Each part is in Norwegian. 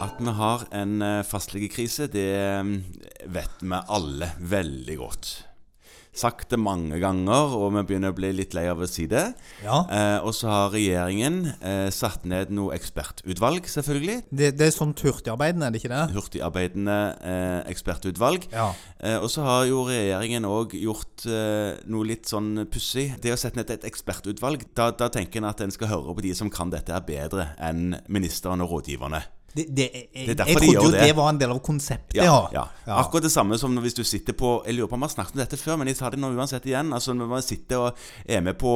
At vi har en eh, fastlegekrise, det eh, vet vi alle veldig godt. Sagt det mange ganger, og vi begynner å bli litt lei av å si det. Ja. Eh, og så har regjeringen eh, satt ned noe ekspertutvalg, selvfølgelig. Det, det er sånt hurtigarbeidende, er det ikke det? Hurtigarbeidende eh, ekspertutvalg. Ja. Eh, og så har jo regjeringen òg gjort eh, noe litt sånn pussig. Det å sette ned et ekspertutvalg, da, da tenker en at en skal høre på de som kan dette her bedre enn ministeren og rådgiverne. Det, det, jeg, det jeg trodde jo det. det var en del av konseptet, Ja, ja. ja. Akkurat det samme som hvis du sitter på Jeg lurer på om vi har snakket om dette før, men jeg tar det nå uansett igjen. Altså Når man sitter og er med på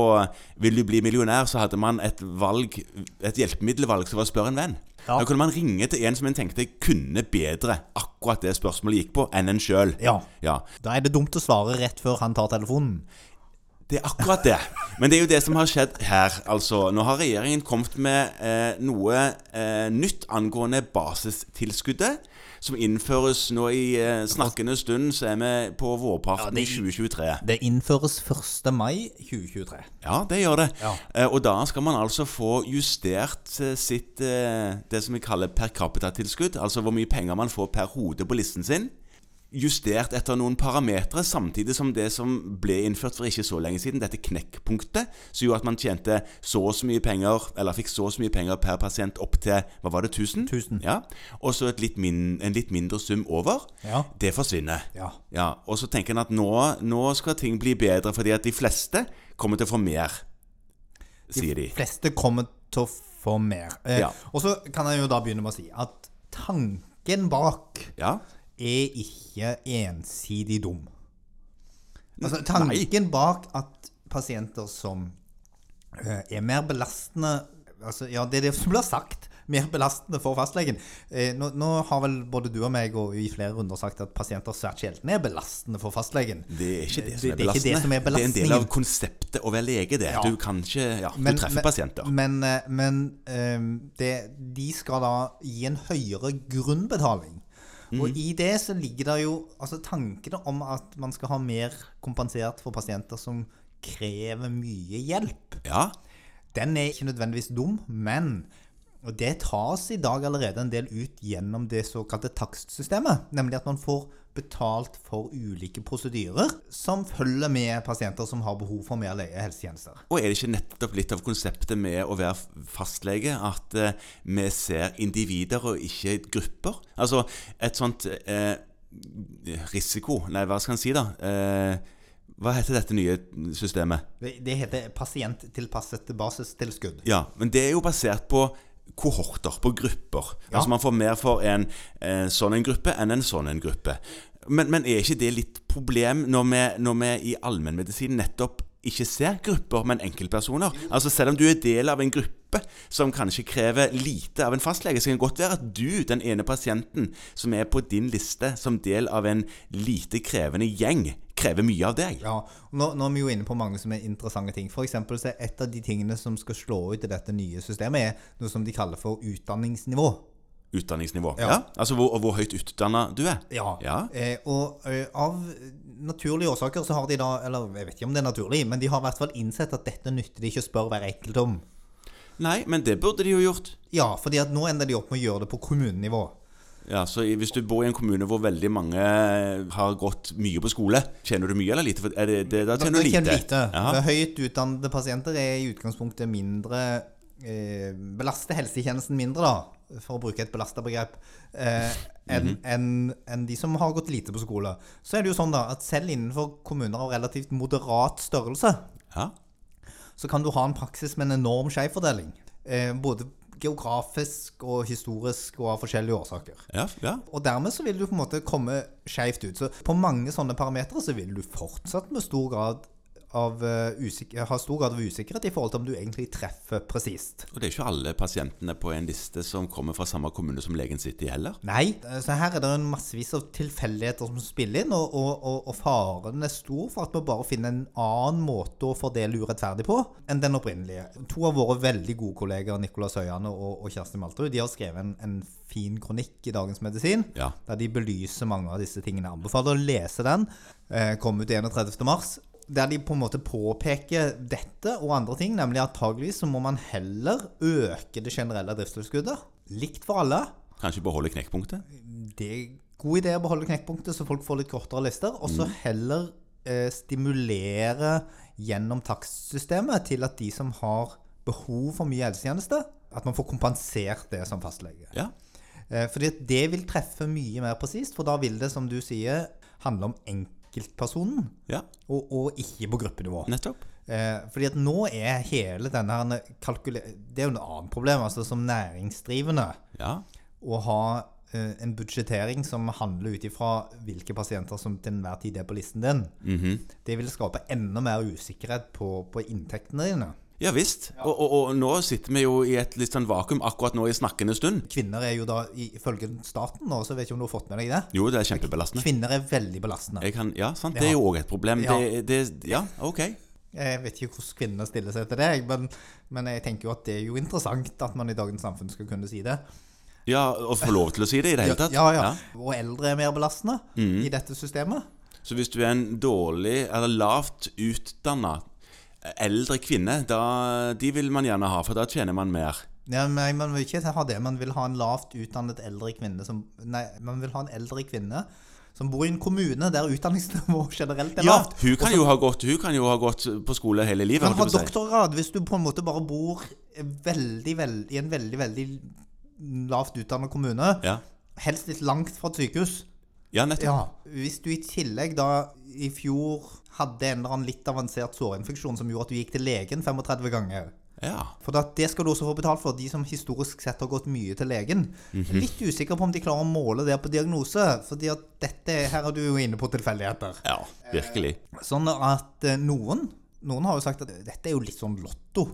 Vil du bli millionær, så hadde man et valg Et hjelpemiddelvalg som var spørre en venn. Ja. Da kunne man ringe til en som en tenkte kunne bedre akkurat det spørsmålet gikk på, enn en sjøl. Ja. Ja. Da er det dumt å svare rett før han tar telefonen. Det er akkurat det. Men det er jo det som har skjedd her. Altså, Nå har regjeringen kommet med eh, noe eh, nytt angående basistilskuddet. Som innføres nå i eh, snakkende stund, så er vi på vårparten i det- 2023. Det innføres 1. mai 2023. Ja, det gjør det. Ja. Eh, og da skal man altså få justert eh, sitt eh, det som vi kaller per capita-tilskudd. Altså hvor mye penger man får per hode på listen sin. Justert etter noen parametere, samtidig som det som ble innført for ikke så lenge siden, dette knekkpunktet, som gjorde at man tjente så og så mye penger, eller fikk så og så mye penger per pasient opp til hva var det, 1000? 1000. Ja. Og så en litt mindre sum over. Ja. Det forsvinner. Ja. Ja, og så tenker en at nå, nå skal ting bli bedre, fordi at de fleste kommer til å få mer, sier de. De fleste kommer til å få mer. Eh, Ja. Og så kan jeg jo da begynne med å si at tanken bak Ja, er ikke ensidig dum. Altså, tanken bak at pasienter som eh, er mer belastende altså, Ja, det er det som blir sagt. Mer belastende for fastlegen. Eh, nå, nå har vel både du og meg og i flere runder sagt at pasienter svært sjelden er belastende for fastlegen. det er ikke det som er Det- det er belastende. det som er Det er en del av konseptet å være lege, det. Ja. Du kan ikke Ja, Men- du treffer men- pasienter. Men, eh, men eh, det, de skal da gi en høyere grunnbetaling. Mm. Og i det så ligger det jo altså tankene om at man skal ha mer kompensert for pasienter som krever mye hjelp. Ja, Den er ikke nødvendigvis dum, men og det tas i dag allerede en del ut gjennom det såkalte takstsystemet. Nemlig at man får betalt for ulike prosedyrer som følger med pasienter som har behov for mer helsetjenester. Og er det ikke nettopp litt av konseptet med å være fastlege at eh, vi ser individer og ikke grupper? Altså et sånt eh, risiko Nei, hva skal en si, da? Eh, hva heter dette nye systemet? Det heter pasienttilpasset basistilskudd. Ja, men det er jo basert på kohorter, på grupper. Ja. Altså man får mer for en eh, sånn en gruppe enn en sånn en gruppe. Men, men er ikke det litt problem når vi, når vi i allmennmedisin nettopp ikke ser grupper, men enkeltpersoner? Altså Selv om du er del av en gruppe som kanskje krever lite av en fastlege, så kan det godt være at du, den ene pasienten som er på din liste som del av en lite krevende gjeng, krever mye av deg. Ja, nå, nå er vi jo inne på mange som er interessante ting. For eksempel så er et av de tingene som skal slå ut i dette nye systemet, er noe som de kaller for utdanningsnivå. Utdanningsnivå. Ja. Ja. Altså hvor, hvor høyt utdanna du er. Ja. Ja. Eh, og eh, av naturlige årsaker så har de da Eller jeg vet ikke om det er naturlig, men de har i hvert fall innsett at dette nytter de ikke å spørre hver enkelt om. Nei, men det burde de jo gjort. Ja, fordi at nå ender de opp med å gjøre det på kommunenivå. Ja, så Hvis du bor i en kommune hvor veldig mange har gått mye på skole, tjener du mye eller lite? Det, det, da tjener du lite. lite. Høyt utdannede pasienter er i utgangspunktet mindre eh, Belaster helsetjenesten mindre, da, for å bruke et belasta begrep, eh, enn Mhm. en, en de som har gått lite på skole. Så er det jo sånn da, at selv innenfor kommuner av relativt moderat størrelse, Ja. så kan du ha en praksis med en enorm skjevfordeling. Eh, både geografisk og historisk og av forskjellige årsaker. Ja, ja. Og dermed så vil du på en måte komme skjevt ut. Så på mange sånne parametere så vil du fortsatt med stor grad av eh, usik stor grad av usikkerhet i forhold til om du egentlig treffer presist. Og det er ikke alle pasientene på en liste som kommer fra samme kommune som legen sitter i heller. Nei, eh, så her er det en massevis av tilfeldigheter som spiller inn, og, og, og, faren er stor for at vi bare finner en annen måte å fordele urettferdig på enn den opprinnelige. To av våre veldig gode kolleger, Nicolas Høyane og, og Kjersti Malterud, de har skrevet en, en fin kronikk i Dagens Medisin, Ja. der de belyser mange av disse tingene. Jeg anbefaler å lese den. Eh, kom ut 31. der de på en måte påpeker dette og andre ting, nemlig antageligvis så må man heller øke det generelle driftstilskuddet. Likt for alle. Kanskje beholde knekkpunktet? Det er god idé å beholde knekkpunktet, så folk får litt kortere lister. Og så heller eh, stimulere gjennom takstsystemet til at de som har behov for mye helsetjeneste, at man får kompensert det som fastlege. Ja. Eh, fordi det vil treffe mye mer presist, for da vil det, som du sier, handle om enkeltpersonen, ja. og, og ikke på gruppenivå. Nettopp. Eh, fordi at nå er hele denne kalkule- Det er jo et annet problem, altså som næringsdrivende, Ja. å ha en budsjettering som handler ut ifra hvilke pasienter som til enhver tid er på listen din. Mhm. Det vil skape enda mer usikkerhet på, på inntektene dine. Ja visst. Og, og, og nå sitter vi jo i et litt sånn vakuum akkurat nå i snakkende stund. Kvinner er jo da, ifølge staten nå, så vet ikke om du har fått med deg det, Jo, det er kjempebelastende. kvinner er veldig belastende. Kan, ja, sant. Det er jo òg et problem. Ja. Det, det, ja, ok. Jeg vet ikke hvordan kvinner stiller seg til det, men, men jeg tenker jo at det er jo interessant at man i dagens samfunn skal kunne si det. Ja, Å få lov til å si det i det hele tatt. Ja, ja. Og eldre er mer belastende i dette systemet. Så hvis du er en dårlig eller lavt utdanna eldre kvinne, da, de vil man gjerne ha, for da tjener man mer. Ja, men Man vil ikke ha det. Man vil ha en lavt utdannet eldre kvinne som Nei, man vil ha en eldre kvinne som bor i en kommune der utdanningsnivået generelt er Ja, lavt. hun kan, ha gått, hun kan jo ha gått på skole hele livet. Kan ha doktorgrad hvis du på en måte bare bor veldig, veld, i en veldig, veldig lavt utdannet kommune. Ja. Helst litt langt fra et sykehus. ja, nettopp. Ja, Hvis du i tillegg da i fjor hadde en eller annen litt avansert sårinfeksjon som gjorde at du gikk til legen 35 ganger Ja. For det skal du også få betalt for, de som historisk sett har gått mye til legen. Mhm. Litt usikker på om de klarer å måle det på diagnose, fordi at dette, her er du jo inne på tilfeldigheter. ja, virkelig. Sånn at eh, noen, noen har jo sagt at dette er jo litt sånn lotto.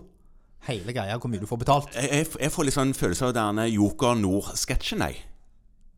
Hele greia, hvor mye du får betalt. Jeg, jeg, jeg får litt sånn følelse av denne Joker Nord-sketsjen, jeg.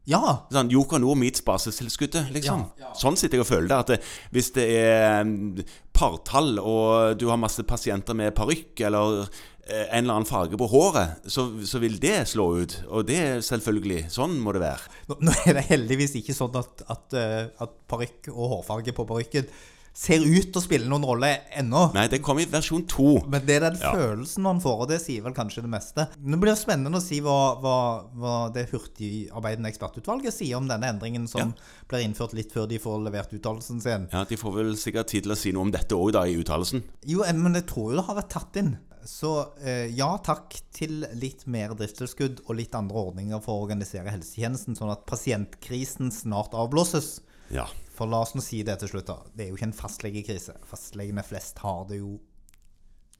Ja! Sånn, Joker Nord meets basistilskuddet, liksom. Sånn sitter jeg og føler det. At det, hvis det er mm, partall, og du har masse pasienter med parykk eller eh, en eller annen farge på håret, så, så vil det slå ut. Og det er selvfølgelig Sånn må det være. Nå, nå er det heldigvis ikke sånn at, at, eh, at parykk og hårfarge på parykken ser ut til å spille noen rolle ennå. Nei, det kom i versjon to. Men det er den Ja. følelsen man får, og det sier vel kanskje det meste. Det blir spennende å si hva, hva, hva det hurtigarbeidende ekspertutvalget sier om denne endringen som blir innført litt før de får levert uttalelsen sin. Ja, De får vel sikkert tid til å si noe om dette òg, da, i uttalelsen. Jo, eh, men jeg tror jo det har vært tatt inn. Så eh, ja takk til litt mer driftstilskudd og litt andre ordninger for å organisere helsetjenesten, sånn at pasientkrisen snart avblåses. Ja. For la oss nå si det til slutt, da. Det er jo ikke en fastlegekrise. Fastlegene flest har det jo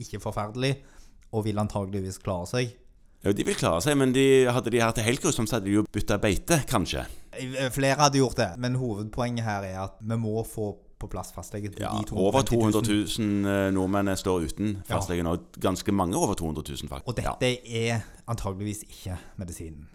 ikke forferdelig, og vil antageligvis klare seg. ja, De vil klare seg, men de, hadde de hatt det helt grusomt, så hadde de jo bytta beite, kanskje. Eh, Flere hadde gjort det, men hovedpoenget her er at vi må få på plass fastlege. Ja, Over 200 000. 000 eh, nordmenn står uten fastlege nå. Ganske mange over 200 000, faktisk. Og dette er antageligvis ikke medisinen.